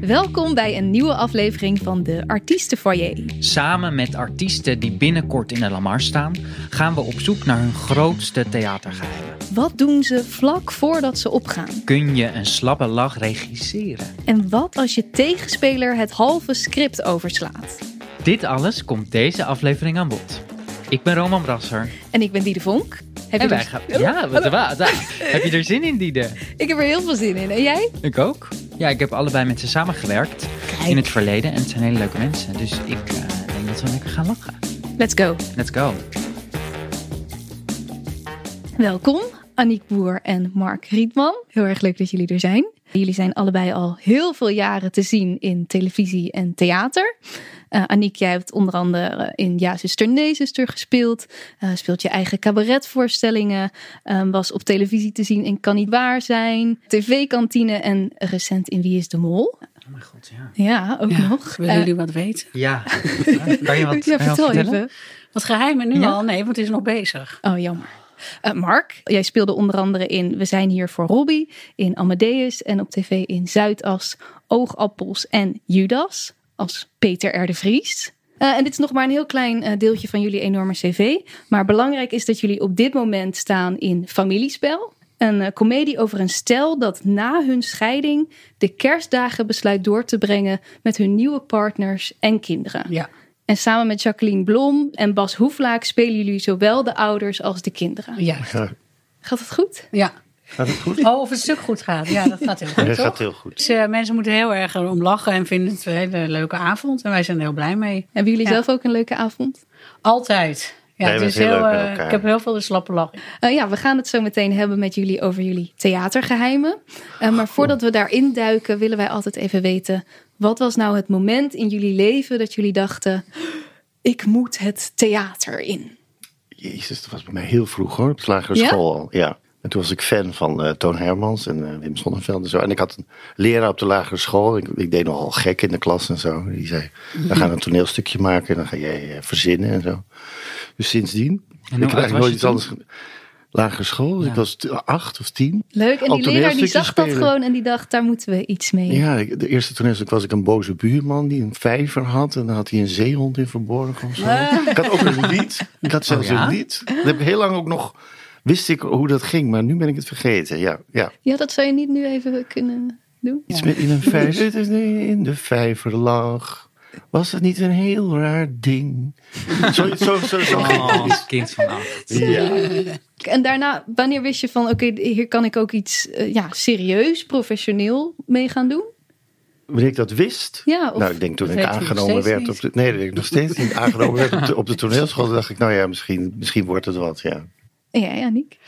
Welkom bij een nieuwe aflevering van de Artiestenfoyer. Samen met artiesten die binnenkort in de Lamar staan, gaan we op zoek naar hun grootste theatergeheimen. Wat doen ze vlak voordat ze opgaan? Kun je een slappe lach regisseren? En wat als je tegenspeler het halve script overslaat? Dit alles komt deze aflevering aan bod. Ik ben Roman Brasser. En ik ben Diede Vonk. Heb En je wij er... gaan... Ja, wat, wat, wat. Heb je er zin in, Diede? Ik heb er heel veel zin in. En jij? Ik ook. Ja, ik heb allebei met ze samengewerkt in het verleden. En het zijn hele leuke mensen. Dus ik eh, denk dat we lekker gaan lachen. Let's go. Let's go. Welkom, Aniek Boer en Mark Rietman. Heel erg leuk dat jullie er zijn. Jullie zijn allebei al heel veel jaren te zien in televisie en theater. Eh Aniek, jij hebt onder andere in Ja, zuster, nee, zuster gespeeld. Eh, speelt je eigen cabaretvoorstellingen. eh, was op televisie te zien in Kan Niet Waar Zijn. TV-kantine en recent in Wie is de Mol. Oh mijn god, ja. Ja, ook Ja, nog. Willen Eh, jullie wat weten? Ja. Kan je wat, ja, wat vertel vertellen? even. Wat geheimen nu Ja? al? Nee, want het is nog bezig. Oh, jammer. Eh, Mark, jij speelde onder andere in We zijn hier voor Robbie, in Amadeus en op tv in Zuidas, Oogappels en Judas als Peter R. de Vries. Eh, en dit is nog maar een heel klein eh, deeltje van jullie enorme cv. Maar belangrijk is dat jullie op dit moment staan in Familiespel. Een eh, komedie over een stel dat na hun scheiding de kerstdagen besluit door te brengen met hun nieuwe partners en kinderen. Ja. En samen met Jacqueline Blom en Bas Hoeflaak spelen jullie zowel de ouders als de kinderen. Ja, Gaat het goed? ja. Gaat het goed? Oh, of het stuk goed gaat. Ja, dat gaat heel goed. dat toch? gaat heel goed. Dus, eh, mensen moeten heel erg om lachen en vinden het een hele leuke avond. En wij zijn er heel blij mee. Hebben jullie Ja. zelf ook een leuke avond? Altijd. Ja, het is heel eh, ik heb heel veel de slappe lach. Eh, ja, we gaan het zo meteen hebben met jullie over jullie theatergeheimen. Eh, maar voordat we daarin duiken, willen wij altijd even weten: wat was nou het moment in jullie leven dat jullie dachten: ik moet het theater in? Jezus, dat was bij mij heel vroeg hoor, op de lagere Ja? school al. Ja. En toen was ik fan van eh, Toon Hermans en eh, Wim Sonneveld en zo. En ik had een leraar op de lagere school. Ik, ik deed nogal gek in de klas en zo. Die zei, we gaan een toneelstukje maken en dan ga jij eh, verzinnen en zo. Dus sindsdien. ik heb eigenlijk nooit iets toen? anders ge- Lagere school, dus Ja. ik was acht of tien. Leuk. En die leraar die zag dat gewoon en die dacht: daar moeten we iets mee. Ja, de eerste toneelstuk was ik een boze buurman die een vijver had. En dan had hij een zeehond in verborgen of zo. Ik had ook een lied. Ik had zelfs Oh ja? een lied. Dat heb ik heel lang ook nog... Wist ik hoe dat ging, maar nu ben ik het vergeten. Ja, ja. Ja, dat zou je niet nu even kunnen doen. Iets met in een vijver. Het is in de vijver lag. Was het niet een heel raar ding? Zo, zo, zo, zo. Oh, kind van acht. Ja. En daarna, wanneer wist je van: oké, hier kan ik ook iets eh, ja, serieus, professioneel mee gaan doen? Wanneer ik dat wist. Ja, of nou, ik denk toen ik aangenomen werd op de. Nee, dat ik nog steeds niet. Aangenomen werd op de, op de toneelschool. Dacht ik, nou ja, misschien, misschien wordt het wat. Ja. Ja, ja, Niek.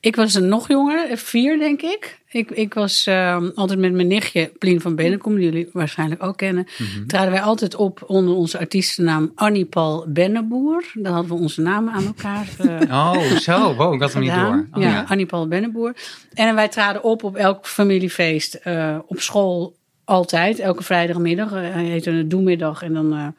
Ik was een nog jonger, vier denk ik. Ik, ik was ehm, altijd met mijn nichtje, Plien van Bennekom, die jullie waarschijnlijk ook kennen. Traden wij altijd op onder onze artiestennaam Annie Paul Benneboer. Daar hadden we onze namen aan elkaar eh, Oh, zo. Wow, ik had hem niet door. Oh, ja, ja. Annie Paul Benneboer. En wij traden op op elk familiefeest eh, op school altijd. Elke vrijdagmiddag. Eh, Hij heette een doemiddag en dan...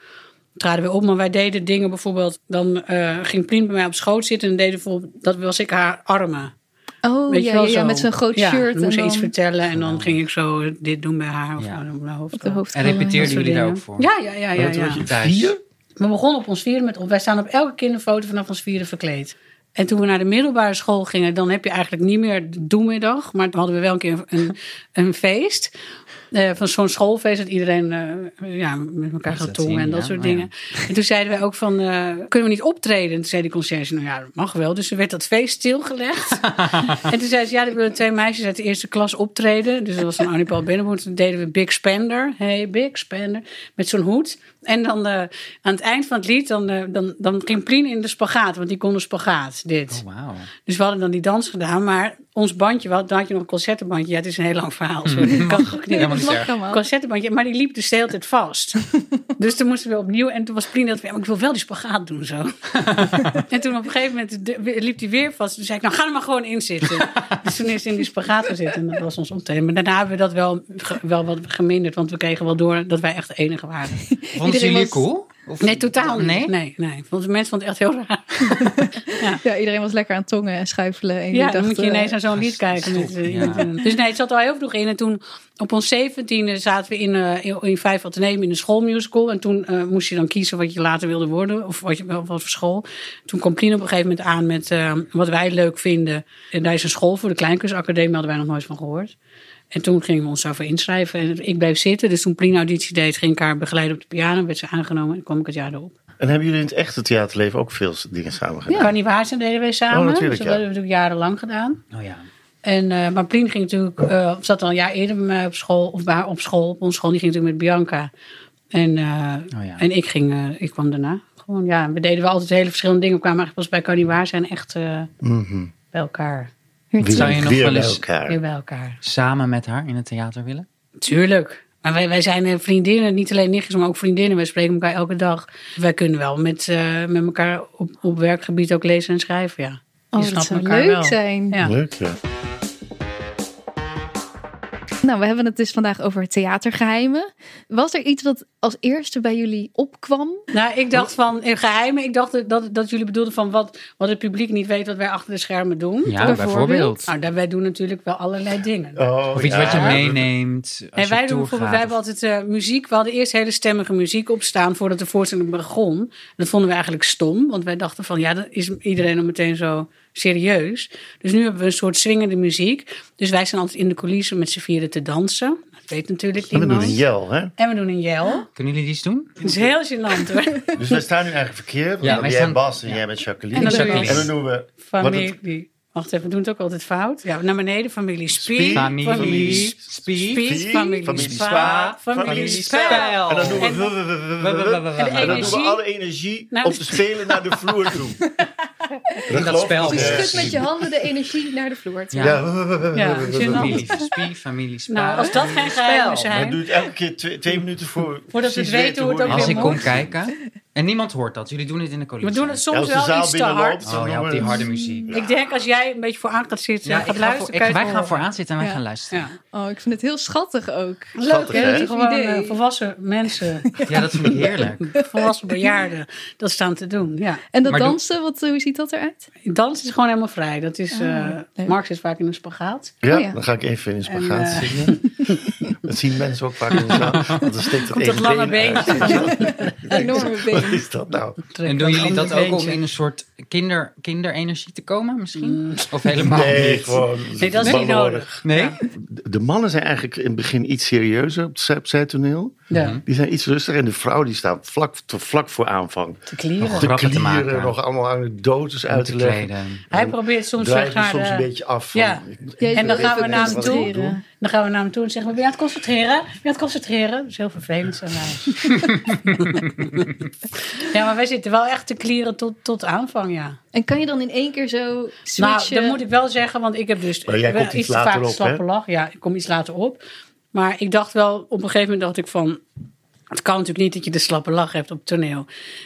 traden we op, maar wij deden dingen bijvoorbeeld. Dan eh, ging Plien bij mij op schoot zitten en deden bijvoorbeeld, dat was ik haar armen. Oh Weet je ja, wel ja, met zo'n groot ja, shirt. Dan moest en ze iets dan vertellen en dan ging ik zo dit doen bij haar of Ja. nou, op mijn hoofd. op de hoofd. En repeteerden jullie daar dingen. ook voor? Ja, ja, ja, ja. Ja. vier? We begonnen op ons vieren met, wij staan op elke kinderfoto vanaf ons vieren verkleed. En toen we naar de middelbare school gingen, dan heb je eigenlijk niet meer de doemiddag. Maar toen hadden we wel een keer een, een feest. Eh, van zo'n schoolfeest dat iedereen eh, ja, met elkaar gaat tongen en dat ja. soort dingen. En toen zeiden wij ook van, eh, kunnen we niet optreden? En toen zei die conciërge, nou ja, dat mag wel. Dus er werd dat feest stilgelegd. en toen zei ze, ja, er willen twee meisjes uit de eerste klas optreden. Dus dat was van Annie Paul Binnenboer. Toen deden we Big Spender. Hey, Big Spender. Met zo'n hoed. En dan aan het eind van het lied, dan, dan, dan ging Plien in de spagaat. Want die kon de spagaat, dit. Oh. Dus we hadden dan die dans gedaan. Maar ons bandje, dan had je nog een concertenbandje. Ja, het is een heel lang verhaal. Sorry, ik kan niet. Concertenbandje, maar die liep dus de hele tijd vast. dus toen moesten we opnieuw. En toen was Plien dat, ja, maar ik wil wel die spagaat doen zo. en toen op een gegeven moment de- liep hij weer vast. Toen zei ik, nou ga er maar gewoon in zitten. dus toen is hij in die spagaat gezeten. En dat was ons optreden. Maar daarna hebben we dat wel, ge- wel wat geminderd. Want we kregen wel door dat wij echt de enige waren. Jullie was- cool? Of- Nee, totaal niet. Nee? Nee, de mensen vonden het echt heel raar. Ja, iedereen was lekker aan het tongen en schuifelen. En Ja, jullie dan moet je ineens naar zo'n lied kijken. Met, eh, Ja. Dus nee, het zat al heel vroeg in. En toen op ons zeventiende zaten we in, eh, in, Vijf Atheneum in een schoolmusical. En toen eh, moest je dan kiezen wat je later wilde worden. Of wat, je, wat voor school. Toen kwam Plien op een gegeven moment aan met eh, wat wij leuk vinden. En daar is een school voor, de Kleinkunstacademie, hadden wij nog nooit van gehoord. En toen gingen we ons daarvoor inschrijven. En ik bleef zitten. Dus toen Plien auditie deed, ging ik haar begeleiden op de piano. Werd ze aangenomen en kwam ik het jaar erop. En hebben jullie in het echte theaterleven ook veel dingen samen gedaan? Kan niet waar zijn, deden wij samen. Oh, natuurlijk, dus dat ja. hebben we natuurlijk jarenlang gedaan. Oh ja. En, eh, maar Plien ging natuurlijk, eh, zat al een jaar eerder bij mij op school, of bij op school, op onze school. Die ging natuurlijk met Bianca. En, eh, Oh ja. en ik, ging, ik kwam daarna. Gewoon, ja, we deden wel altijd hele verschillende dingen. We kwamen eigenlijk pas bij Kan niet waar zijn echt eh, Mhm. bij elkaar. Wie- Zou je nog weer wel bij eens- elkaar. Weer bij elkaar. Samen met haar in het theater willen? Tuurlijk. Maar wij, wij zijn eh, vriendinnen, niet alleen nichtjes, maar ook vriendinnen. Wij spreken elkaar elke dag. Wij kunnen wel met, eh, met elkaar op, op werkgebied ook lezen en schrijven, ja. Oh, dat zou leuk wel. zijn. Ja. Leuk, ja. Nou, we hebben het dus vandaag over theatergeheimen. Was er iets wat als eerste bij jullie opkwam? Nou, ik dacht van in geheimen. Ik dacht dat- dat, dat jullie bedoelden van wat, wat het publiek niet weet wat wij achter de schermen doen. Ja, Bijvoorbeeld? bijvoorbeeld. Nou, daar, wij doen natuurlijk wel allerlei dingen. Oh, Of iets ja. wat je meeneemt. Als En je wij doen bijvoorbeeld, wij hebben altijd eh, muziek. We hadden eerst hele stemmige muziek opstaan voordat de voorstelling begon. Dat vonden we eigenlijk stom, want wij dachten van ja, dan is iedereen dan meteen zo serieus. Dus nu hebben we een soort swingende muziek. Dus wij zijn altijd in de coulissen met z'n vieren te dansen. Dat weet natuurlijk En we doen niemand. een jel, hè? En we doen een jel. Kunnen jullie iets doen? Het is heel gênant hoor. Dus wij staan nu eigenlijk verkeerd. Ja, jij staan- Bas en ja. jij bent Jacqueline. En dan En dan doen we... wat het- Familie. Wacht even, we doen het ook altijd fout. Ja, naar beneden. Familie Spie. Familie Familie Spie. Familie Familie Spa. Familie Familie Spel. En dan doen we... En- dan doen we alle energie Nou, om te spelen naar de vloer toe. In dat spel. Dus Ja. schud met je handen de energie naar de vloer. toe. Ja. Familie Spie, familie Spa. Nou, als dat geen geheimen zijn. doe het elke keer twee, minuten voor... Voordat we het weten hoe het ook Als weer ik moet. kom kijken. En niemand hoort dat. Jullie doen het in de We coulissen. doen het soms wel iets te hard. Oh ja, op die harde muziek. Ik denk als jij een beetje vooraan gaat zitten Ja, en ik gaat ga voor, ik, wij het gaan vooraan zitten en wij Ja. gaan luisteren. Ja. Oh, ik vind het heel schattig ook. Schattig, Leuk, hè? Gewoon idee. eh, volwassen mensen, Ja, dat vind ik heerlijk. volwassen bejaarden, dat staan te doen. Ja. En dat Maar dansen, wat, hoe ziet dat eruit? Dans is gewoon helemaal vrij. Dat is, Ah, eh leuk. Mark zit vaak in een spagaat. Ja, Oh ja. dan ga ik even in een En, spagaat eh, zitten. Dat zien mensen ook vaak in de zaal. Want dan steekt dat Komt dat ene lange been uit. beentje. Wat is dat nou? En doen jullie dat ook om in een soort kinder, kinderenergie te komen misschien? Of helemaal Nee, niet? gewoon. Nee, dat is niet nodig. Nee? De mannen zijn eigenlijk in het begin iets serieuzer op het zijtoneel. Ja, Die zijn iets rustiger. En de vrouw die staat vlak, te vlak voor aanvang. te klieren. Te maken. nog allemaal anekdotes uit te te leggen. Hij probeert soms soms eh, een beetje af. Van, ja. En dan gaan we naar hem toe. Dan gaan we naar hem toe en zeggen we, ben je aan het concentreren? Ben je aan het concentreren? Dat is heel vervelend zijn wij. ja, maar wij zitten wel echt te klieren tot, tot aanvang, ja. En kan je dan in één keer zo Nou, switchen? dat moet ik wel zeggen, want ik heb dus Maar jij wel komt iets te vaak op, slappe lach. Ja, ik kom iets later op. Maar ik dacht wel, op een gegeven moment dacht ik van... Het kan natuurlijk niet dat je de slappe lach hebt op toneel.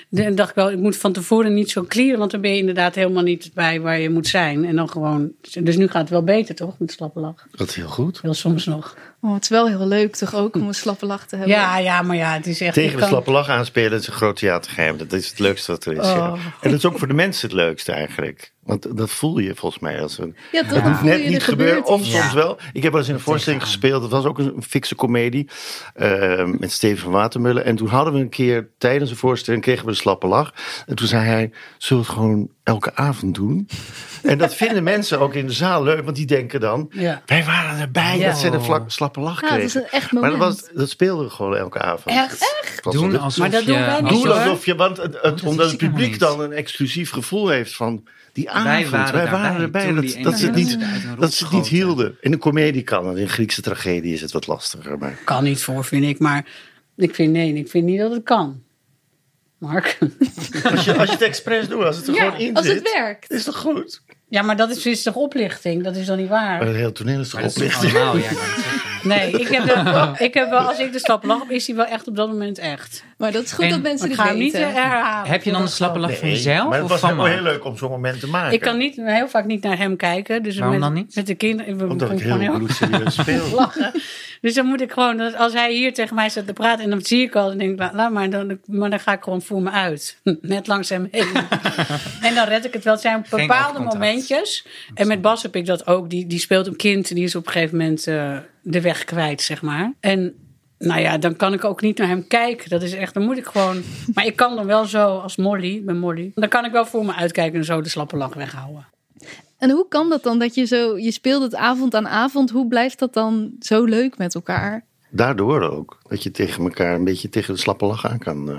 Dan dacht ik wel, ik moet van tevoren niet zo klieren, want dan ben je inderdaad helemaal niet bij waar je moet zijn. En dan gewoon. Dus nu gaat het wel beter, toch? Met slappe lach. Dat is heel goed. Heel soms nog. Oh, het is wel heel leuk toch ook om een slappe lach te hebben. Ja, ja, maar ja, het is echt. Tegen de kan- slappe lach aanspelen, is een groot theatergeheim. Dat is het leukste wat er is. ja. Oh. En dat is ook voor de mensen het leukste eigenlijk. Want dat voel je volgens mij als een... Ja, Dan hoeft voel net je niet gebeuren, gebeurt of soms wel. Ik heb wel eens in een voorstelling gespeeld. Dat was ook een fikse komedie. eh, met Steven van Watermullen. En toen hadden we een keer tijdens een voorstelling... kregen we een slappe lach. En toen zei hij, zullen we het gewoon elke avond doen? en dat vinden mensen ook in de zaal leuk. Want die denken dan... Ja. Wij waren erbij Ja. dat ze een vlak, slappe lach Ja, kregen. het is een echt maar dat, moment. was, dat speelden we gewoon elke avond. Echt? Dat was Doen alsof Maar dat je, doen wij niet, alsof- Doe hoor. alsof je, want het, het- dat omdat het publiek dan een exclusief gevoel heeft van die avond. Wij waren daarbij erbij. Dat, dat, ze het niet, dat ze het niet hielden. In een komedie kan het, in een Griekse tragedie is het wat lastiger. Maar Kan niet voor, vind ik. Maar ik vind nee, ik vind niet dat het kan. Mark. als je, als je het expres doet, als het er Ja, gewoon in Als zit, het werkt. is toch goed? Ja, maar dat is, is toch oplichting? Dat is dan niet waar? Maar het hele toneel is toch Maar dat is toch oplichting? allemaal, ja, Nee, ik heb, wel, ik heb wel, als ik de slappe lach heb, is die wel echt op dat moment echt. Maar dat is goed En- dat mensen ik dit ga hem niet weten. eh, herhalen. Heb je dan een slappe lach van jezelf maar het was wel heel leuk om zo'n moment te maken. Ik kan niet, heel vaak niet naar hem kijken. Dus Waarom met, dan niet? Met de kinderen. We Omdat ik gewoon heel heel bloedserieus speel. lachen. Dus dan moet ik gewoon, als hij hier tegen mij staat te praten en dan zie ik al, dan denk ik, la- laat maar, dan, maar dan ga ik gewoon voor me uit. Net langs hem heen. en dan red ik het wel. Het zijn bepaalde momentjes. En met Bas heb ik dat ook. Die, die speelt een kind, die is op een gegeven moment eh, de weg kwijt, zeg maar. En nou ja, dan kan ik ook niet naar hem kijken. Dat is echt, dan moet ik gewoon. Maar ik kan dan wel zo als Molly, ben Molly. Dan kan ik wel voor me uitkijken en zo de slappe lach weghouden. En hoe kan dat dan dat je zo, je speelt het avond aan avond, hoe blijft dat dan zo leuk met elkaar? Daardoor ook. Dat je tegen elkaar een beetje tegen de slappe lach aan kan. eh.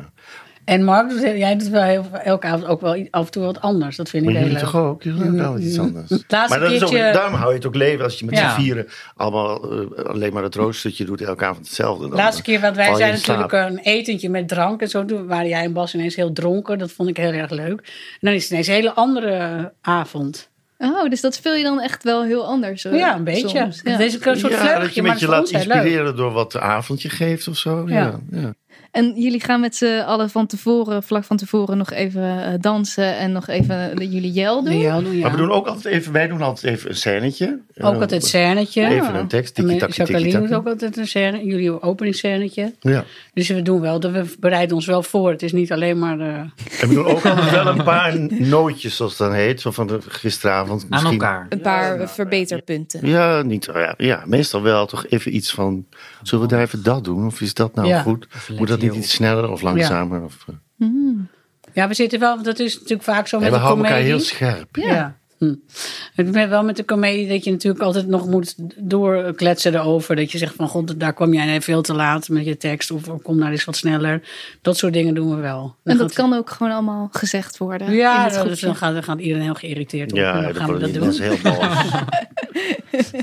En Mark, doet- jij doet wel heel, elke avond ook wel af en toe wat anders. Dat vind ik Maar heel leuk. toch ook? Doen ook wel iets anders. Laatste maar dat is ook, keertje- daarom hou je het ook leven als je met Ja. z'n vieren allemaal eh, alleen maar het roostertje doet elke avond hetzelfde. De laatste keer, want wij je zijn natuurlijk een etentje met drank en zo. Toen waren jij en Bas ineens heel dronken. Dat vond ik heel erg leuk. En dan is het ineens een hele andere avond. Oh, dus dat speel je dan echt wel heel anders. zo, ja, een beetje. soms. Ja. Deze een soort ja, dat je maar met je voor laat leuk. inspireren door wat de avondje geeft of zo. Ja. Ja. En jullie gaan met z'n allen van tevoren, vlak van tevoren, nog even eh, dansen en nog even jullie jel doen. Ja, doen, ja. Maar we doen ook altijd even, wij doen altijd even een scènetje. Ook Eh, altijd scènetje. Even een tekst, tiki-taki, Jacqueline doet ook altijd een scène. Jullie openingsscènetje. Ja. Dus we doen wel, dat we bereiden ons wel voor. Het is niet alleen maar... eh, En we doen ook altijd wel een paar nootjes, zoals dat heet. Zo van de, gisteravond. Aan elkaar. Een paar eh, verbeterpunten. Ja, niet, ja, ja, meestal wel toch even iets van... Zullen we daar even dat doen? Of is dat nou Ja. goed? Moet dat niet iets sneller of langzamer? Of, eh, Ja, we zitten wel, want dat is natuurlijk vaak zo en met we de houden elkaar heel scherp. Ja. Hm. Ik ben wel met de comedie dat je natuurlijk altijd nog moet doorkletsen erover. Dat je zegt van god, daar kwam jij veel te laat met je tekst. Of kom daar eens wat sneller. Dat soort dingen doen we wel. Dan En dat gaat- kan ook gewoon allemaal gezegd worden. in Ja, het dus dan gaat, dan gaat iedereen heel geïrriteerd op. Ja, en dan dan gaan we dat doen. mensen heel boos.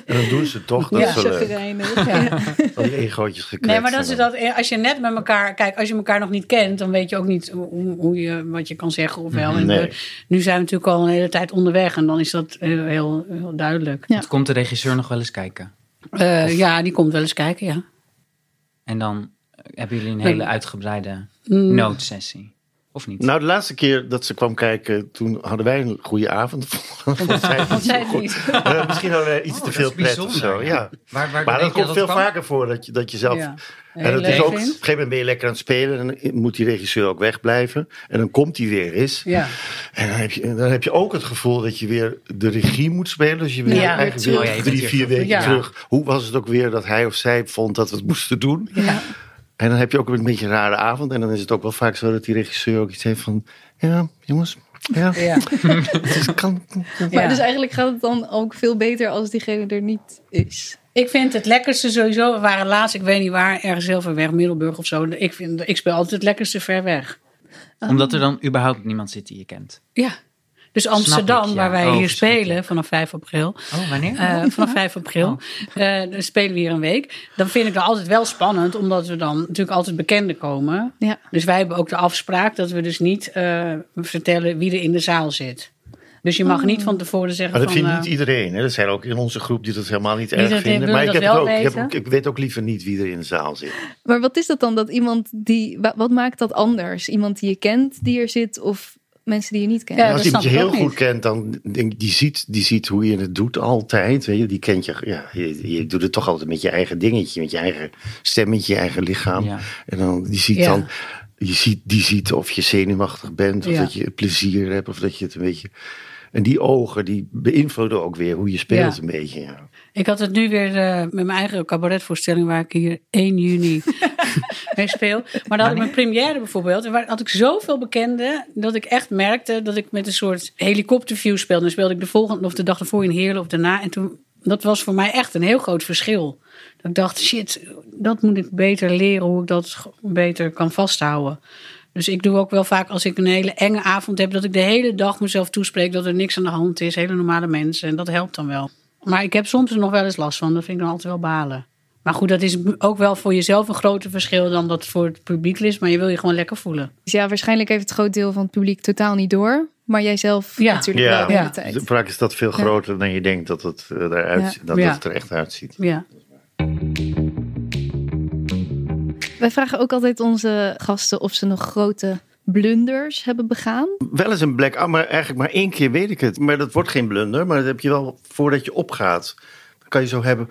en dan doen ze toch. Dat Ja. is leuk. Chagrijnig. Ja. Van die egootjes gekletst. Nee, maar dat is dat, eh, als je net met elkaar, kijk, als je elkaar nog niet kent, dan weet je ook niet hoe, hoe je, wat je kan zeggen of wel. En Nee. we- nu zijn we natuurlijk al een hele tijd onderweg en dan is dat heel, heel, heel duidelijk. Ja. Komt de regisseur nog wel eens kijken? Eh, ja, die komt wel eens kijken, ja. En dan eh, hebben jullie een hele uitgebreide Mm. noodsessie. Of niet? Nou, de laatste keer dat ze kwam kijken, toen hadden wij een goede avond. Vond zij Want zij zo goed. niet. Eh, misschien hadden wij iets Oh, te dat veel is pret of bijzonder, zo. ja. Ja. Waar, waar Maar dat komt veel kwam? vaker voor dat je, dat je zelf. Ja. En het is ook, op een gegeven moment ben je lekker aan het spelen en dan moet die regisseur ook wegblijven. En dan komt hij weer eens. Ja. En dan heb, je, dan heb je ook het gevoel dat je weer de regie moet spelen. Dus je weer Ja, eigenlijk weer Oh drie, vier weken Ja. terug. Hoe was het ook weer dat hij of zij vond dat we het moesten doen? Ja. En dan heb je ook een beetje een rare avond. En dan is het ook wel vaak zo dat die regisseur ook iets heeft van... Ja, jongens, ja, Ja. kan... Maar dus eigenlijk gaat het dan ook veel beter als diegene er niet is. Ik vind het lekkerste sowieso. We waren laatst, ik weet niet waar, ergens heel ver weg, Middelburg of zo. Ik, vind, ik speel altijd het lekkerste ver weg. Omdat er dan überhaupt niemand zit die je kent. Ja. Dus Amsterdam, ik, ja. waar wij Oh, hier spelen vanaf 5 april. Oh, wanneer? Eh, vanaf 5 april. Eh, dan spelen we hier een week. Dan vind ik dat altijd wel spannend, omdat we dan natuurlijk altijd bekenden komen. Ja. Dus wij hebben ook de afspraak dat we dus niet eh, vertellen wie er in de zaal zit. Dus je mag niet van tevoren zeggen Maar dat van... vindt niet iedereen. Hè? Er zijn ook in onze groep die dat helemaal niet erg vinden. Maar ik, heb het ook. Ik, heb ik weet ook liever niet wie er in de zaal zit. Maar wat is dat dan dat iemand die. wa- Wat maakt dat anders? Iemand die je kent die er zit of mensen die je niet kent? Ja, als iemand je heel goed niet. kent, dan denk die ziet, die ziet hoe je het doet altijd. Weet je? Die kent je, ja, je. Je doet het toch altijd met je eigen dingetje, met je eigen stemmetje, je eigen lichaam. Ja. En dan die ziet Ja. dan, je ziet, die ziet of je zenuwachtig bent, of Ja. dat je plezier hebt, of dat je het een beetje. En die ogen, die beïnvloeden ook weer hoe je speelt Ja. een beetje. Ja. Ik had het nu weer eh, met mijn eigen cabaretvoorstelling waar ik hier 1 juni mee speel. Maar dan had ik mijn première bijvoorbeeld. En waar had ik zoveel bekenden dat ik echt merkte dat ik met een soort helikopterview speelde. Dan speelde ik de volgende of de dag ervoor in Heerlen of daarna. En toen, dat was voor mij echt een heel groot verschil. Dat ik dacht, shit, dat moet ik beter leren hoe ik dat beter kan vasthouden. Dus ik doe ook wel vaak als ik een hele enge avond heb, dat ik de hele dag mezelf toespreek dat er niks aan de hand is. Hele normale mensen. En dat helpt dan wel. Maar ik heb soms er nog wel eens last van. Dat vind ik dan altijd wel balen. Maar goed, dat is ook wel voor jezelf een groter verschil dan dat het voor het publiek is. Maar je wil je gewoon lekker voelen. Dus ja, waarschijnlijk heeft het groot deel van het publiek totaal niet door. Maar jijzelf Ja. natuurlijk Ja. wel de hele Ja. tijd. Vaak is dat veel groter dan je denkt dat het, eh, eruit, Ja. dat Ja. het er echt uitziet. Ja. Wij vragen ook altijd onze gasten of ze nog grote blunders hebben begaan. Wel eens een black, ah, maar eigenlijk maar één keer weet ik het. Maar dat wordt geen blunder. Maar dat heb je wel voordat je opgaat. Dan kan je zo hebben.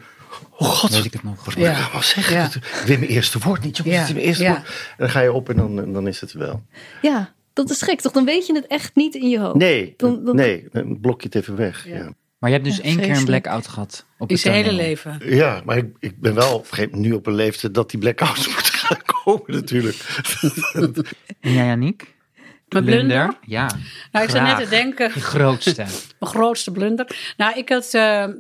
Oh god, Weet ik het nog. wat Ja. moet ik nou zeggen? Ja. Ik weet mijn eerste woord niet. Jongens, Ja. het is mijn eerste Ja. woord. En dan ga je op en dan, dan is het wel. Ja, dat is gek toch? Dan weet je het echt niet in je hoofd. Nee, Dan- dan- nee, dan blok je het even weg. Ja, Maar je hebt dus Ja, één keer een blackout gehad. Op In het zijn hele leven. ja maar ik, ik ben wel moment nu op een leeftijd dat die blackouts moeten gaan komen natuurlijk. En jij, Janiek? Mijn blunder? Ja. Nou, ik zat net te denken, De grootste. mijn grootste blunder. Nou, ik had eh, eh,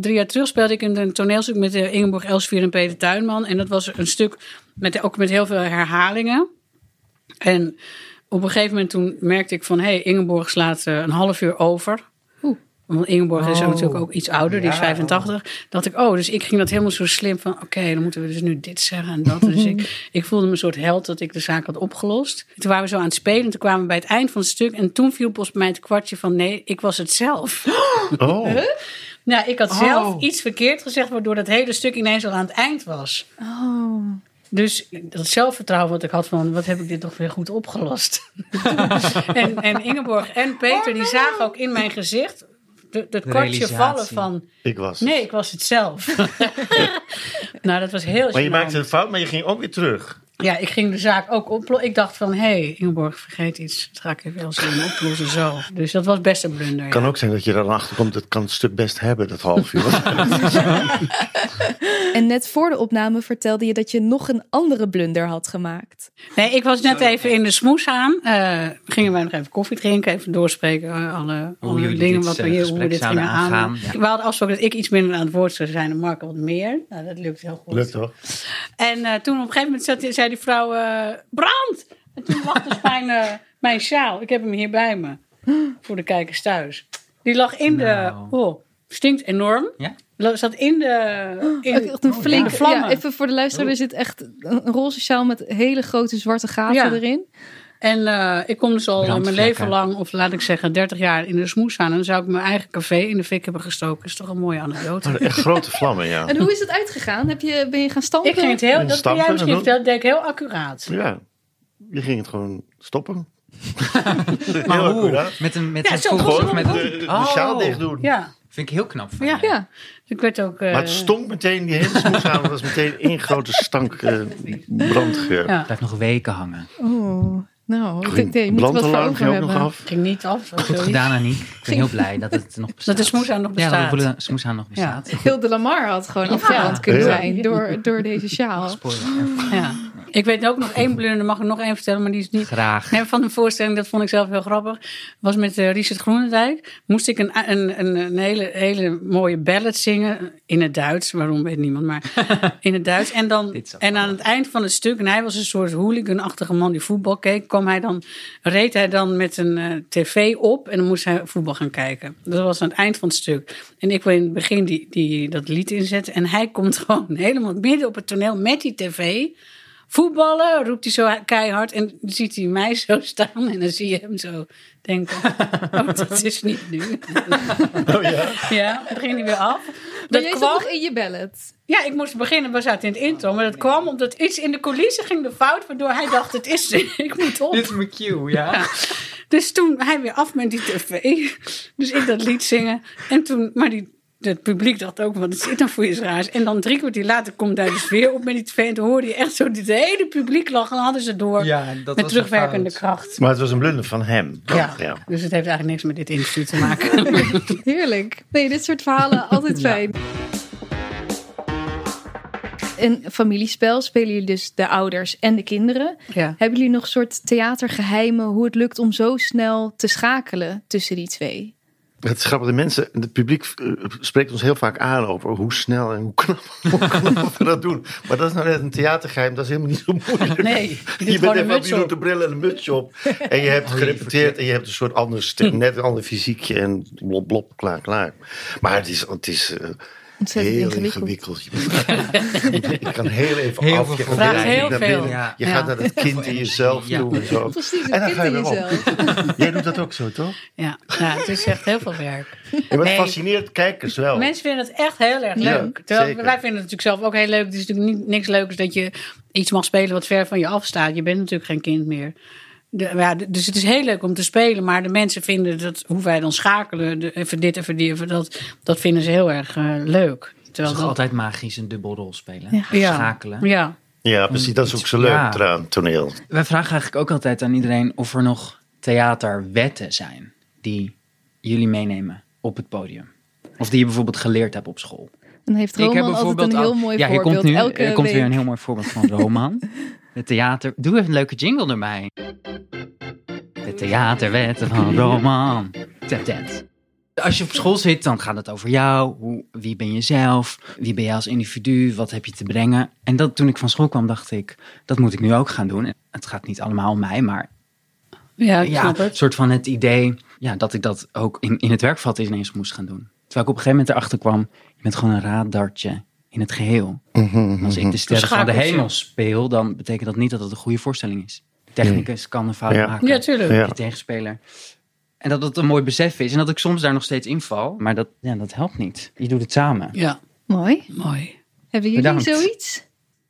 drie jaar terug speelde ik in een toneelstuk met eh, Ingeborg Elsvier en Peter Tuinman. En dat was een stuk met, ook met heel veel herhalingen. En op een gegeven moment toen merkte ik van... hé, hey, Ingeborg slaat een half uur over. Want Ingeborg is Oh. natuurlijk ook iets ouder, die is Ja. 85. Dat ik, oh, dus ik ging dat helemaal zo slim van... oké, dan moeten we dus nu dit zeggen en dat. Dus ik, ik voelde me een soort held dat ik de zaak had opgelost. Toen waren we zo aan het spelen. Toen kwamen we bij het eind van het stuk. En toen viel pas bij mij het kwartje van... nee, ik was het zelf. Oh, Nou, ik had Oh. zelf iets verkeerd gezegd... waardoor dat hele stuk ineens al aan het eind was. Oh. Dus dat zelfvertrouwen wat ik had van... wat heb ik dit toch weer goed opgelost. en, en Ingeborg en Peter, die zagen ook in mijn gezicht... de- het kwartje vallen van... ik was het. nee, ik was het zelf. nou, dat was heel Maar je maakte een fout, maar je ging ook weer terug. Ja, ik ging de zaak ook oplossen. Ik dacht van, hé, hey, Ingeborg, vergeet iets. Dat ga ik even heel snel oplossen, zo. Dus dat was best een blunder, Het kan ja. ook zijn dat je er dan achter komt, dat kan het stuk best hebben, dat half uur. En net voor de opname vertelde je dat je nog een andere blunder had gemaakt. Nee, ik was net even in de smoes aan. Eh, gingen wij nog even koffie drinken, even doorspreken. eh, alle, Hoe alle dingen dit, wat we eh, hier, hoe we dit gingen aan. aangaan, ja. We hadden afgesproken dat ik iets minder aan het woord zou zijn en Marco wat meer. Nou, dat lukt heel goed. Lukt toch? En eh, toen op een gegeven moment zat, zei die vrouw, eh, brand! En toen lag dus mijn, eh, mijn sjaal. Ik heb hem hier bij me. Voor de kijkers thuis. Die lag in Nou. de... Oh, stinkt enorm. Ja? Zat in de... In, Echt een in vlammen. Ja, even voor de luisteraar, er zit echt een roze sjaal met hele grote zwarte gaten Ja. erin. En eh, ik kom dus al mijn leven lang, of laat ik zeggen 30 jaar in de smoes aan. En dan zou ik mijn eigen café in de fik hebben gestoken. is toch een mooie anekdote. Oh, echt grote vlammen, ja. En hoe is het uitgegaan? Heb je, ben je gaan stampen? Ik ging het heel, dat kun Stampen jij misschien vertellen, dat deed ik heel accuraat. Ja, je ging het gewoon stoppen. Maar Heel hoe? accuraat. Met een, met Ja, een zo, gewoon met De, een... de, de Oh. sjaal dicht doen. Ja, Vind ik heel knap van Ja. Ja. ik werd ook... eh, Maar het stonk meteen, die hele smoes aan was meteen één grote stank eh, brandgeur. Ja, Blijft nog weken hangen. Oh, nou, ik denk, nee, je moet wat voor nog hebben. af. ging niet af. Goed zoiets. gedaan, Aniek. Ik ben heel blij dat het nog bestaat. Dat de smoeshaan nog Ja, bestaat. dat de smoeshaan nog bestaat. Heel de Lamar had gewoon afgebrand kunnen Ja. zijn door, door deze sjaal. Spoiler. Ja. Ik weet ook nog één blunder, mag ik nog één vertellen, maar die is niet... Graag. Nee, van de voorstelling, dat vond ik zelf heel grappig. Was met eh, Richard Groenendijk. Moest ik een, een, een, een hele, hele mooie ballad zingen. In het Duits. Waarom weet niemand, maar in het Duits. En, dan, en aan het eind van het stuk, en hij was een soort hooligan-achtige man die voetbal keek. Kwam hij dan, reed hij dan met een eh, tv op en dan moest hij voetbal gaan kijken. Dat was aan het eind van het stuk. En ik wil in het begin die, die, dat lied inzetten. En hij komt gewoon helemaal midden op het toneel met die tv voetballen, roept hij zo keihard. En dan ziet hij mij zo staan en dan zie je hem zo denken, oh, dat is niet nu. Oh ja? Ja, dan ging hij weer af. Maar Dat jij zat kwam, nog in je ballet. ja, ik moest beginnen, we zaten in het intro, maar dat kwam omdat iets in de coulissen ging de fout, waardoor hij dacht, het is, ik moet op. Dit is mijn cue, ja. Dus toen hij weer af met die tv, dus ik dat lied zingen. En toen, maar die, het publiek dacht ook, wat is dit dan voor iets raars? En dan drie kwartier later komt hij dus weer op met die tv. En toen hoorde je echt zo, dit hele publiek lachen. En dan hadden ze door Ja, dat met was terugwerkende kracht. Maar het was een blunder van hem. Ja. ja. dus het heeft eigenlijk niks met dit interview te maken. Heerlijk. Nee, dit soort verhalen altijd fijn. Een familiespel spelen jullie dus de ouders en de kinderen. ja. Hebben jullie nog een soort theatergeheimen hoe het lukt om zo snel te schakelen tussen die twee? Het is grappig, de mensen, het publiek eh, spreekt ons heel vaak aan over hoe snel en hoe knap, hoe knap we dat doen. Maar dat is nou net een theatergeheim, dat is helemaal niet zo moeilijk. Nee, je je gewoon bent een even, je doet op. een bril en een muts op. En je hebt Oh, gerepeteerd en je hebt een soort ander, net een ander fysiekje en blop, blop, klaar, klaar. Maar het is, het is eh, Ontzettend heel ingewikkeld. ingewikkeld. Je kan heel even Heel af. je gaat naar Heel binnen. veel. Ja. Je Ja. gaat naar het kind in jezelf Ja. toe. En, zo. Precies, en dan kind ga je in weer op. Jij doet dat ook zo, toch? Ja. ja, het is echt heel veel werk. Maar het Nee. fascineert kijkers wel. Mensen vinden het echt heel erg Ja, leuk. Terwijl wij vinden het natuurlijk zelf ook heel leuk. Het is natuurlijk niet, niks leukers dat je iets mag spelen wat ver van je afstaat. Je bent natuurlijk geen kind meer. De, ja, dus het is heel leuk om te spelen. Maar de mensen vinden dat hoe wij dan schakelen. De, even dit, even die, even dat. Dat vinden ze heel erg eh, leuk. Het Terwijl is toch dat, altijd magisch een dubbelrol spelen. Ja. Ja. Schakelen. ja, Ja, precies. Dat is ook zo leuk Ja. eraan, toneel. Wij vragen eigenlijk ook altijd aan iedereen of er nog theaterwetten zijn die jullie meenemen op het podium. Of die je bijvoorbeeld geleerd hebt op school. Dan heeft Roman altijd een heel al- mooi ja, hier voorbeeld. komt nu Elke er komt weer een heel mooi voorbeeld van Roman. Het theater. Doe even een leuke jingle erbij. De theaterwetten van Roman. Tet. Als je op school zit, dan gaat het over jou. Hoe, wie ben je zelf? Wie ben je als individu? Wat heb je te brengen? En dat, toen ik van school kwam, dacht ik, dat moet ik nu ook gaan doen. Het gaat niet allemaal om mij, maar ja, ik ja, een soort van het idee ja, dat ik dat ook in, in het werkvat ineens moest gaan doen. Terwijl ik op een gegeven moment erachter kwam, je bent gewoon een radartje in het geheel. En als ik de sterren van de hemel speel, dan betekent dat niet dat het een goede voorstelling is. De technicus kan een fout Ja. maken, Ja, tuurlijk. Ja. die tegenspeler. En dat het een mooi besef is en dat ik soms daar nog steeds inval. Maar dat, ja, dat helpt niet. Je doet het samen. Ja, Mooi. mooi. Hebben jullie Bedankt. zoiets?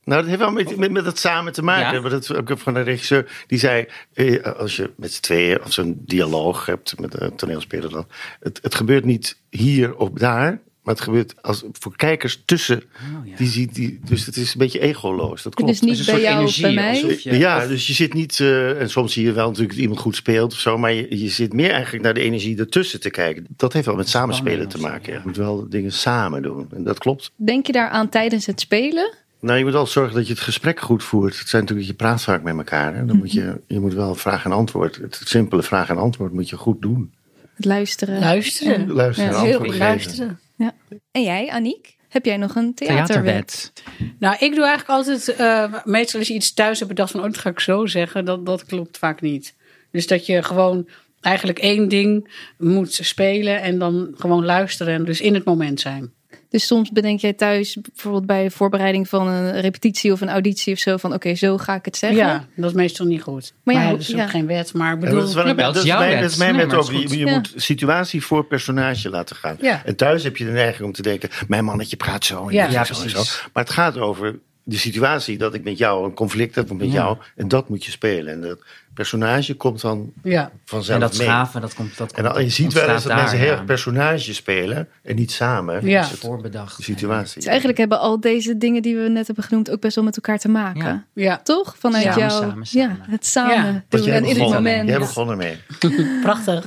Nou, dat heeft wel met, met, met het samen te maken. Ja? Want het, ook van een regisseur die zei: eh, als je met z'n tweeën of zo'n dialoog hebt met een toneelspeler, dan. Het, het gebeurt niet hier of daar, maar het gebeurt als, voor kijkers tussen. Oh, ja. die, ziet die, dus het is een beetje egoloos. Dat klopt. Dus niet Het is een bij soort jou of energie, bij mij? je- ja, of- dus je zit niet, eh, en soms zie je wel natuurlijk dat iemand goed speelt of zo, maar je, je zit meer eigenlijk naar de energie ertussen te kijken. Dat heeft wel met samenspelen te maken. ja. Je moet wel dingen samen doen. En dat klopt. Denk je daaraan tijdens het spelen? Nou, je moet wel zorgen dat je het gesprek goed voert. Het zijn natuurlijk, je praat vaak met elkaar. Hè? Dan moet je, je moet wel vraag en antwoord. Het simpele vraag en antwoord moet je goed doen. Het luisteren. Luisteren. Luisteren Ja, en Heel goed geven. Luisteren. En jij, Aniek? Heb jij nog een theaterwet? Theaterwet. Nou, ik doe eigenlijk altijd, eh, meestal als je iets thuis hebt bedacht van, oh, dat ga ik zo zeggen, dat, dat klopt vaak niet. Dus dat je gewoon eigenlijk één ding moet spelen en dan gewoon luisteren en dus in het moment zijn. Dus soms bedenk jij thuis, bijvoorbeeld bij de voorbereiding van een repetitie of een auditie of zo, van oké, zo ga ik het zeggen. Ja, dat is meestal niet goed. Maar Maar ja, ja, dat is ja. ook geen wet, maar bedoel... dat is wel een- dat is jouw mijn- wet. dat is mijn Nee, wet maar ook. Je, goed. je Ja. moet situatie voor personage laten gaan. Ja. En thuis heb je de neiging om te denken: mijn mannetje praat zo en Ja. zo en zo. precies. Maar het gaat over de situatie dat ik met jou een conflict heb met Ja. jou. En dat moet je spelen. En dat personage komt dan ja. vanzelf En dat mee. schaven, dat komt dat En dan, je ziet wel eens dat mensen heel erg personage spelen en niet samen. Ja. Dus het- voorbedacht. de situatie. Dus eigenlijk hebben al deze dingen die we net hebben genoemd ook best wel met elkaar te maken. Ja. Ja, Toch? Vanuit Samen, jou. samen, samen. Ja, het samen Ja. doen en in het moment. Jij begon ermee. prachtig.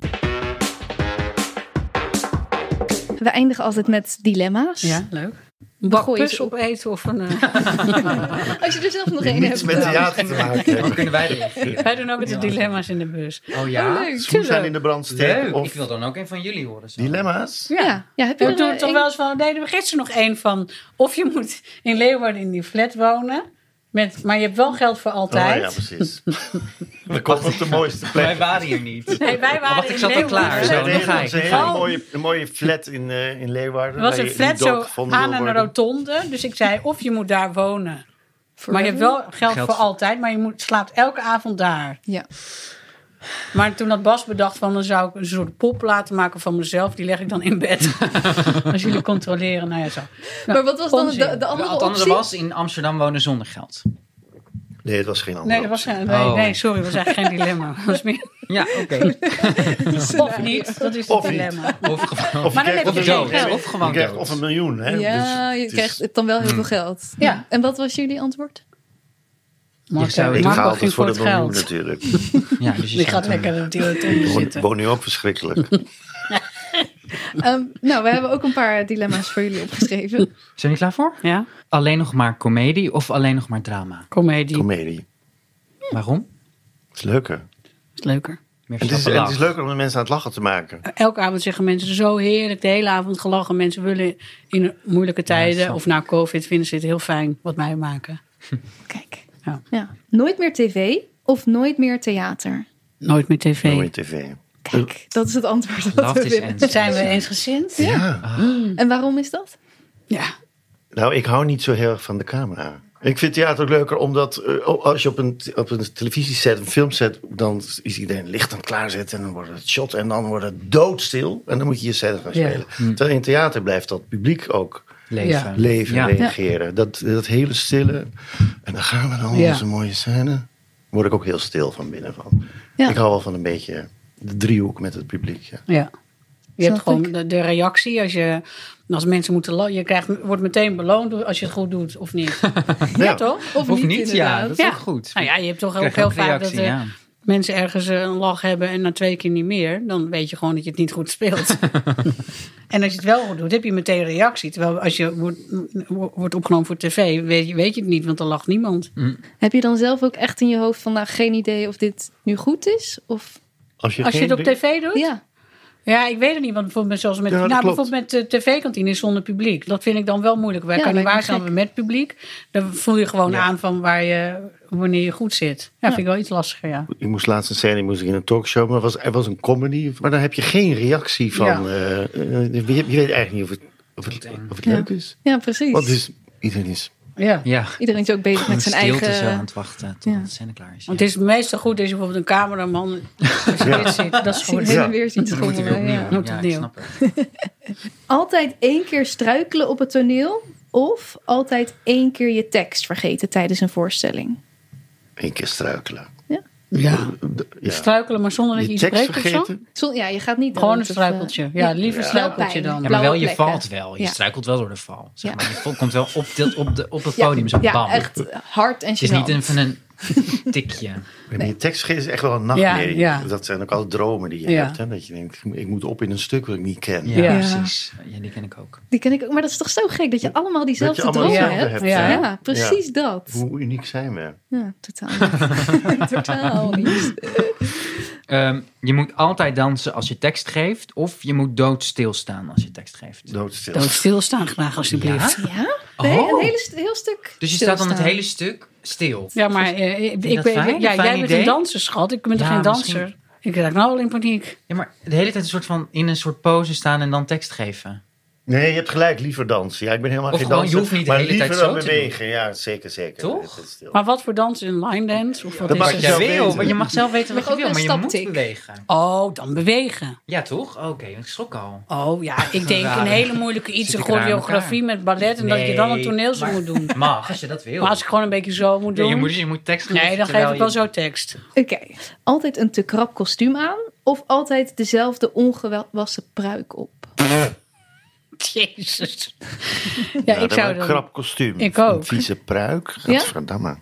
We eindigen altijd met dilemma's. Ja, leuk. Een bak pus op. opeten of een... eh, Als je er zelf nog één Niets hebt. met theater te maken Dan hebben. kunnen wij reageren. Wij doen ook het dilemma's in de bus. Oh ja? Oh, leuk. Schoen zijn in de brand steken Leuk. of Ik wil dan ook een van jullie horen. zo. dilemma's. Ja. ja, heb je We er doen toch wel eens van, deden we gisteren nog één van... of je moet in Leeuwarden in die flat wonen... Met, maar je hebt wel geld voor Oh altijd. ja, precies. We komen op de mooiste Wij plek. waren hier niet. Nee, wij waren ik zat al klaar. Zo, dan een ga ik. een hele Oh. mooie, een mooie flat in, eh, in Leeuwarden. Er was een flat zo aan een rotonde. Dus ik zei, of je moet daar wonen. Forever? Maar je hebt wel geld, Geld voor voor- altijd. Maar je moet, slaapt elke avond daar. Ja. Maar toen had Bas bedacht van... dan zou ik een soort pop laten maken van mezelf. Die leg ik dan in bed. Als jullie controleren. Nou ja, zo. Maar wat was dan de, de andere Het andere optie? was in Amsterdam wonen zonder geld. Nee, het was geen andere Nee, dat was, optie. geen- nee, Oh. nee, sorry. Dat was eigenlijk geen dilemma. Dat was meer, Ja, oké. of niet. Dat is het Of niet. dilemma. Of gewoon. Of Maar dan heb je geen geld. Of gewoon je krijgt dood. of een miljoen. Hè? Ja, Dus je krijgt dan wel heel veel geld. Ja. En wat was jullie antwoord? Zou- Ik Marco ga altijd ging voor voor de het miljoen geld. natuurlijk. Ja, dus je Die zou gaat lekker in de rotonde Ik woon- zitten. woon nu ook verschrikkelijk. Ehm, nou, we hebben ook een paar dilemma's voor jullie opgeschreven. Zijn jullie klaar voor? Ja, Alleen nog maar comedie of alleen nog maar drama? comedie. Comedie. Waarom? Het is leuker. is leuker. Het is, het is leuker om de mensen aan het lachen te maken. Elke avond zeggen mensen zo heerlijk, de hele avond gelachen. Mensen willen in moeilijke tijden of na COVID vinden ze het heel fijn wat wij maken. Kijk. Ja. Ja. Nooit meer tv of nooit meer theater? Nooit meer tv. Mooie tv. Kijk, dat is het antwoord dat Love we willen. Zijn we eensgezind? Ja. En waarom is dat? Ja. Nou, ik hou niet zo heel erg van de camera. Ik vind theater ook leuker omdat eh, als je op een, op een televisieset, een filmset, dan is iedereen licht aan het klaarzetten en dan wordt het shot en dan wordt het doodstil en dan moet je je set gaan Ja. spelen. Terwijl in theater blijft dat publiek ook Leven. Ja. leven, Ja. reageren. Dat, dat hele stille. En dan gaan we dan Ja. onze mooie scène. Word ik ook heel stil van binnen van. Ja. Ik hou wel van een beetje de driehoek met het publiek. Ja. ja. Je hebt gewoon de, de reactie als je... Als mensen moeten je krijgt, wordt meteen beloond als je het goed doet of niet. ja, toch? Of, Of niet, ja, inderdaad. dat is Ja. ook goed. Nou ja, je hebt toch ook heel vaak dat ja. Mensen ergens eh, een lach hebben en na twee keer niet meer. Dan weet je gewoon dat je het niet goed speelt. en als je het wel goed doet, heb je meteen reactie. Terwijl als je wordt, wordt opgenomen voor tv, weet je, weet je het niet, want er lacht niemand. Heb je dan zelf ook echt in je hoofd van, nou, geen idee of dit nu goed is? Of, Als je, Als je het op tv doet? ja. Ja, ik weet het niet. Want bijvoorbeeld, zoals met, Ja, nou, klopt. bijvoorbeeld met de tv-kantine zonder publiek. Dat vind ik dan wel moeilijk. Wij Ja, kan niet waar zijn gek. met publiek. Dan voel je gewoon Ja. aan van waar je, wanneer je goed zit. Ja, vind ik wel iets lastiger, ja. Ik moest laatst een scène moest ik in een talkshow, maar was, er was een comedy. Maar dan heb je geen reactie van. Ja. eh, eh, je, je weet eigenlijk niet of het, of het, of het leuk is. ja, precies. Want dus, iedereen is. Ja. Ja, Iedereen is ook bezig met zijn stilte eigen... zo aan het wachten tot Ja. de scène klaar is. Want het is meestal goed als je bijvoorbeeld een cameraman als je dit ziet. Dat is goed. heen Ja. en weer schommelen. opnieuw. Ja. Moet opnieuw. Altijd één keer struikelen op het toneel of altijd één keer je tekst vergeten tijdens een voorstelling. één keer struikelen. Ja. Ja. Struikelen, maar zonder dat je Je iets breekt of zo? vergeten. Ja, je gaat niet Gewoon een eh, struikeltje. Ja, liever Ja. struikeltje dan. Ja, maar wel, je valt wel. Je Ja. struikelt wel door de val. Zeg Ja. maar. Je komt wel op, de, op, de, op het Ja, podium, zo ja, bam. echt hard en Het is niet gênant. even een tikje. En je tekst is echt wel een nachtmerrie. Ja, ja. Dat zijn ook alle dromen die je Ja. hebt. Hè? Dat je denkt, ik moet op in een stuk wat ik niet ken. Ja, Ja. precies. Ja, die ken ik ook. Die ken ik ook. Maar dat is toch zo gek dat je allemaal diezelfde allemaal dromen hebt. hebt, Ja, ja. precies dat. Hoe uniek zijn we? Ja, totaal niet. totaal niet. Ehm, je moet altijd dansen als je tekst geeft. Of je moet doodstil staan als je tekst geeft. Doodstil. Dood stilstaan graag, alsjeblieft. Ja? Ja? Nee, Oh. een hele, st- heel stuk Dus je staat dan het hele stuk stil. Ja, maar eh, ik, fijn? ja, jij bent idee? een danser, schat. Ik ben toch Ja, geen misschien. danser? Ik raak nou al in paniek. Ja, maar de hele tijd een soort van in een soort pose staan en dan tekst geven. Nee, je hebt gelijk, liever dansen. Ja, ik ben helemaal Of geen gewoon, danser. je hoeft niet de maar hele liever tijd dan zo te bewegen. Ja, zeker, zeker. Toch? Maar wat voor dans? Een line dance? Of wat Dat is mag je wil, maar je mag zelf weten wat je wil, maar je moet bewegen. Oh, dan bewegen. Ja, toch? Oké, ik schrok al. Oh ja, ik denk een hele moeilijke iets, een choreografie met ballet. En dat je dan een toneelstuk maar- moet doen. Mag, als je dat wil. Maar als ik gewoon een beetje zo moet Ja, doen. je, moet, je moet tekst geven. nee, dan geef ik wel zo tekst. Oké, altijd een te krap kostuum aan of altijd dezelfde ongewassen pruik op? Jezus. Ja, Ja, ik dat zou een dan... krap kostuum. Ik ook. Een vieze pruik. Ja? Gadverdamme.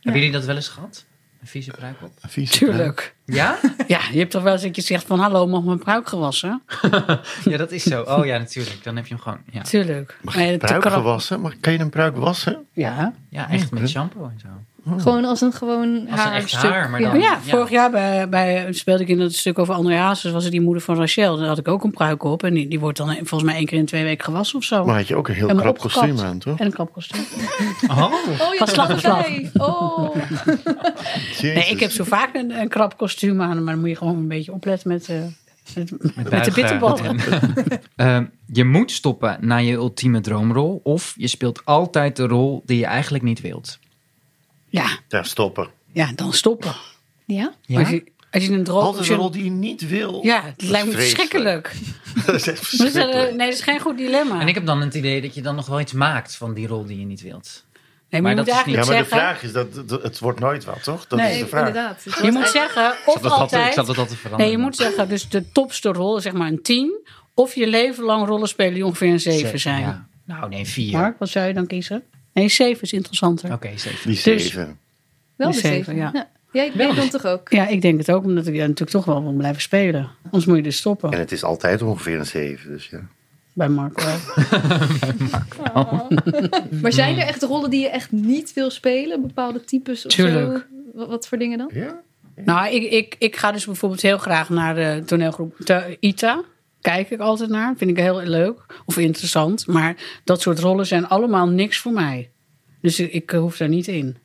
Hebben jullie dat wel eens gehad? Een vieze pruik op? Een vieze pruik. Tuurlijk. Ja? Ja, je hebt toch wel eens dat je zegt van... Hallo, mag mijn pruik gewassen? ja, dat is zo. Oh ja, natuurlijk. Dan heb je hem gewoon. Ja, Tuurlijk. Mag je te pruik gewassen? Maar kan je een pruik wassen? Ja. ja echt met shampoo en zo. Gewoon als een gewoon Als een echt haarstuk. haar, maar Ja. dan- Oh ja, Ja. vorig jaar bij, bij, speelde ik in dat stuk over André Hazes. Was het die moeder van Rachel. Daar had ik ook een pruik op. En die, die wordt dan volgens mij één keer in twee weken gewassen of zo. Maar had je ook een heel krap kostuum aan, toch? En een krapkostuum. Oh, Oh, je Van slag op slag. bij. Oh. Nee, ik heb zo vaak een, een krap kostuum aan. Maar dan moet je gewoon een beetje opletten met, eh, met, met, de buigen. bitterballen. Ehm, je moet stoppen naar je ultieme droomrol. Of je speelt altijd de rol die je eigenlijk niet wilt. Ja, Ja, stoppen. ja, dan stoppen. Ja? Ja? Als, je, als je een droom... Altijd een rol die je niet wil. Ja, het Dat lijkt me verschrikkelijk. Dat is echt Maar dat is, verschrikkelijk. nee, dat is geen goed dilemma. En ik heb dan het idee dat je dan nog wel iets maakt van die rol die je niet wilt. nee, maar, maar je dat niet- Ja, eigenlijk maar de vraag is, dat, dat- het wordt nooit wat, toch? Dat Nee, is de vraag. inderdaad. Het Je moet eigenlijk- zeggen, Ik of altijd, ik altijd... zat dat altijd veranderen. Nee, je moet zeggen, dus de topste rol, zeg maar een 10. Of je leven lang rollen spelen die ongeveer een 7 zijn. Ja. Nou, nee, vier. Mark, wat zou je dan kiezen? Nee, 7 is interessanter. Oké, zeven. Die Dus- zeven. Wel de Die zeven, zeven. ja. Ja. Jij jij dan toch ook? Ja, ik denk het ook, omdat ik ja, natuurlijk toch wel wil blijven spelen. Anders moet je dus stoppen. En het is altijd ongeveer een zeven, dus ja. Bij Mark wel. Maar zijn er echt rollen die je echt niet wil spelen? Bepaalde types of Tuurlijk. zo? Wat, wat voor dingen dan? Ja? nou, ik, ik, ik ga dus bijvoorbeeld heel graag naar de toneelgroep ITA. Kijk ik altijd naar. Vind ik heel leuk of interessant. Maar dat soort rollen zijn allemaal niks voor mij. Dus ik, ik hoef daar niet in.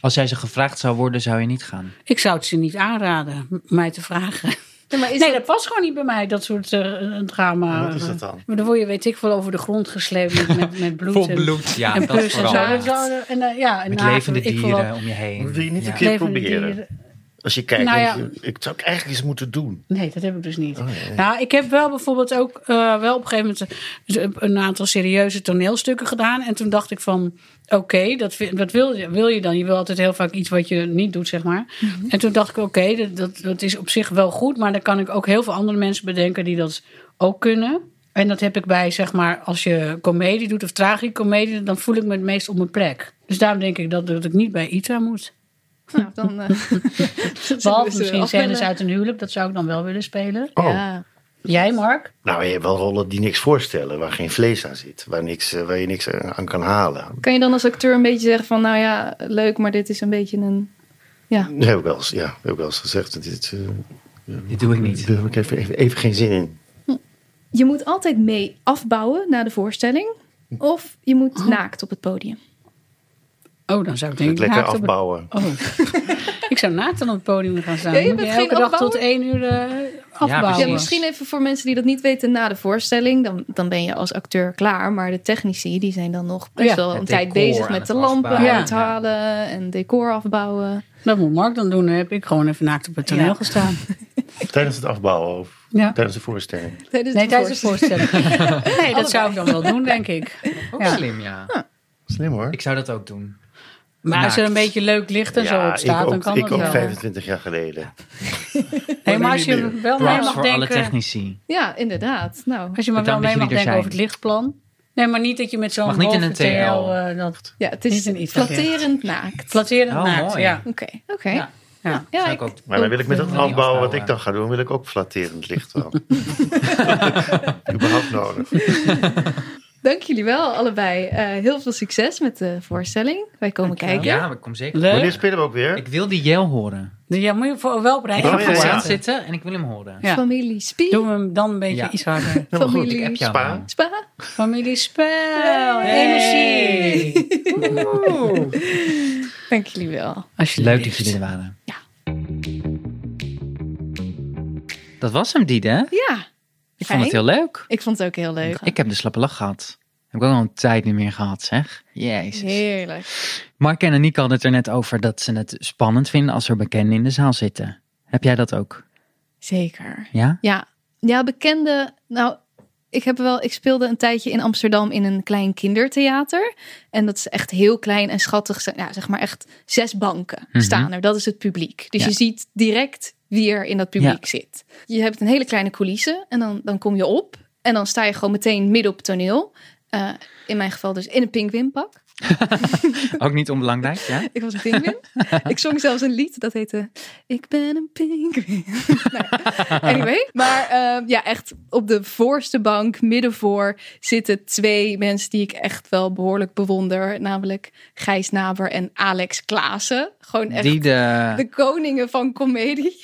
Als jij ze gevraagd zou worden, zou je niet gaan. Ik zou het ze niet aanraden, mij te vragen. Nee, maar is Nee, dat- dat past gewoon niet bij mij, dat soort eh, drama. Wat is dat dan? Maar dan word je, weet ik veel, over de grond gesleept met, met, met bloed. Vol en, bloed, ja, en dat pus en zo. Dat zou- En, eh, ja, en Met nagel, levende ik wil wel- dieren om je heen. Wil je niet Ja. een keer levende proberen? dieren. Als je kijkt, Nou denk ja. je, ik zou het eigenlijk eens moeten doen. Nee, dat heb ik dus niet. Oh, ja. Nou, ik heb wel bijvoorbeeld ook eh, wel op een gegeven moment een, een aantal serieuze toneelstukken gedaan. En toen dacht ik van, oké, dat, wat wil je, wil je dan? Je wil altijd heel vaak iets wat je niet doet, zeg maar. En toen dacht ik, oké, dat, dat, dat is op zich wel goed. Maar dan kan ik ook heel veel andere mensen bedenken die dat ook kunnen. En dat heb ik bij, zeg maar, als je comedie doet of tragicomedie, dan voel ik me het meest op mijn plek. Dus daarom denk ik dat, dat ik niet bij ITA moet. Nou, dan, eh, Behalve ze misschien scènes uit een huwelijk, dat zou ik dan wel willen spelen. Oh. Ja. Jij, Mark? Nou, je hebt wel rollen die niks voorstellen, waar geen vlees aan zit, waar, niks, eh, waar je niks eh, aan kan halen. Kan je dan als acteur een beetje zeggen van, nou ja, leuk, maar dit is een beetje een... Ja, Dat heb ik wel eens, ja, heb ik wel eens gezegd. Dit, eh, Dit doe ik niet. Daar heb ik even, even, even geen zin in. je moet altijd mee afbouwen na de voorstelling. Of je moet naakt op het podium. Oh, dan zou ik denk Het ik lekker naakt op het- afbouwen. Oh. ik zou naakt dan op het podium gaan staan. Ja, je bent elke dag tot één uur eh, afbouwen. Ja, misschien even voor mensen die dat niet weten na de voorstelling. Dan, dan ben je als acteur klaar. Maar de technici die zijn dan nog best Ja. wel Het een tijd bezig met het de lampen afbouwen. uithalen en decor afbouwen. Dat moet Mark dan doen. Dan heb ik gewoon even naakt op het toneel Ja. gestaan. Tijdens het afbouwen of Ja. tijdens de voorstelling. Tijdens Nee, de tijdens de voorstelling. Nee, dat zou ik dan wel doen, denk ik. Ook Ja. slim, ja. Slim hoor. Ik zou dat ook doen. Maar als er een Naakt. beetje leuk licht en zo op staat, ook, dan kan ik dat ook wel. 25 jaar geleden. Nee, maar als je wel mee mag voor alle denken... technici. Ja, inderdaad. Nou, Als je maar wel mee mag denken over het lichtplan. Nee, maar niet dat je met zo'n Mag niet in een TL, eh, dat ja, het is Niet een iets flatterend naakt. flatterend Oh, mooi. Ja. Oké, oké. Ja. Ja. Ja, ik- ook Maar dan wil ik met dat afbouwen wat ik dan ga doen, wil ik ook flatterend licht wel. Überhaupt nodig. dank jullie wel allebei. Eh, heel veel succes met de voorstelling. Wij komen Dankjewel. kijken. Ja, ik kom zeker. Leuk. Wanneer spelen we ook weer? Ik wil die Jel horen. Dus ja, moet je voor, wel op rij Ik ga voor ja. zitten en ik wil hem horen. Ja. Familie Spie. Doen we hem dan een beetje Ja. iets harder. Goed. Familie jou Spa. Spa. Familie Spel, Hey. energie. Dank jullie wel. Alsjeblieft. Leuk dat jullie er waren. Ja. Dat was hem, Diede. Ja, Ik vond het heel leuk. ik vond het ook heel leuk. Ik heb de slappe lach gehad. Heb ik ook al een tijd niet meer gehad, zeg. Jezus. Heerlijk. Mark en Aniek hadden het er net over dat ze het spannend vinden als er bekenden in de zaal zitten. Heb jij dat ook? Zeker. Ja? Ja, ja bekende. Nou, ik heb wel. Ik speelde een tijdje in Amsterdam in een klein kindertheater. En dat is echt heel klein en schattig. Ja, zeg maar echt zes banken Mhm. staan er. Dat is het publiek. Dus Ja. je ziet direct wie er in dat publiek Ja. zit. Je hebt een hele kleine coulisse en dan, dan kom je op. En dan sta je gewoon meteen midden op het toneel. Eh, in mijn geval dus in een pinguïnpak. Ook niet onbelangrijk, ja? Ik was een pinguïn. ik zong zelfs een lied dat heette Ik ben een pinguïn. anyway, maar eh, ja, echt op de voorste bank, midden voor, zitten twee mensen die ik echt wel behoorlijk bewonder. Namelijk Gijs Naber en Alex Klaassen. Gewoon echt Die de... de koningen van comedie.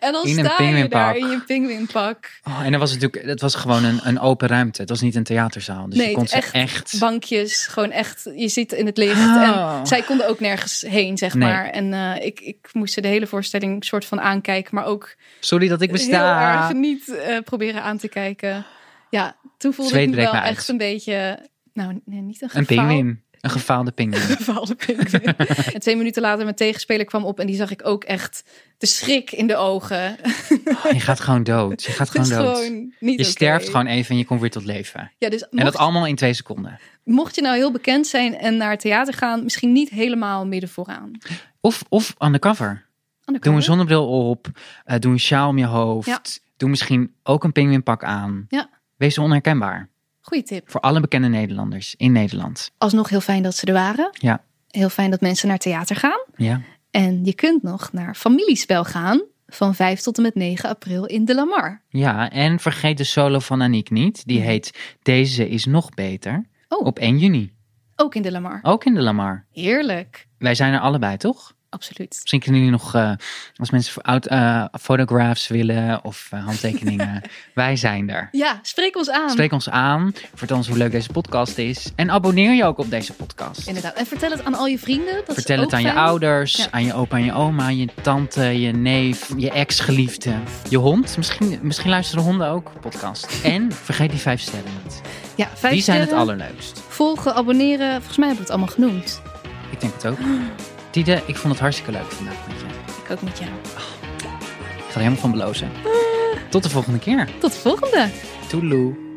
en dan sta je daar in je pinguïnpak. Oh, en dat was natuurlijk, het was gewoon een, een open ruimte. Het was niet een theaterzaal. Dus je kon ze echt echt... bankjes, gewoon echt, je zit in het licht. Oh. En zij konden ook nergens heen, zeg Nee. maar. En eh, ik, ik moest ze de hele voorstelling soort van aankijken, maar ook Sorry dat ik heel besta. erg niet eh, proberen aan te kijken. Ja, toen voelde Zweet ik me wel uit. echt een beetje, nou nee, niet een Een gevaal. pinguïn. Een gefaalde pinguïn. Gevaalde pinguïn. en twee minuten later mijn tegenspeler kwam op en die zag ik ook echt de schrik in de ogen. Je gaat gewoon dood. Je gaat gewoon dood. gewoon niet Je sterft gewoon even en je komt weer tot leven. Ja, dus En dat allemaal in twee seconden. mocht je nou heel bekend zijn en naar het theater gaan, misschien niet helemaal midden vooraan. Of, of undercover. Doe een zonnebril op. eh, doe een sjaal om je hoofd. Ja. Doe misschien ook een pinguïnpak aan. Ja. Wees onherkenbaar. Goeie tip. Voor alle bekende Nederlanders in Nederland. Alsnog heel fijn dat ze er waren. Ja. Heel fijn dat mensen naar theater gaan. Ja. En je kunt nog naar familiespel gaan van 5 tot en met 9 april in de Lamar. Ja, en vergeet de solo van Aniek niet. Die heet Deze is nog beter. Oh. Op 1 juni. Ook in de Lamar. Ook in de Lamar. Heerlijk. Wij zijn er allebei, toch? Absoluut. Misschien kunnen jullie nog, eh, als mensen voor oud, eh, fotographs willen of eh, handtekeningen. wij zijn er. Ja, spreek ons aan. Spreek ons aan. Vertel ons hoe leuk deze podcast is. En abonneer je ook op deze podcast. Inderdaad. En vertel het aan al je vrienden. Dat is Vertel het aan je ouders, Ja. aan je opa en je oma, je tante, je neef, je ex-geliefde, je hond. Misschien, misschien luisteren honden ook podcast. En vergeet die vijf sterren niet. Ja, vijf Die zijn het allerleukst. Volgen, abonneren. Volgens mij hebben we het allemaal genoemd. Ik denk het ook. Tide, ik vond het hartstikke leuk vandaag met je. Ik ook met jou. Ik ga er helemaal van belozen. Tot de volgende keer. Tot de volgende! Toeloe.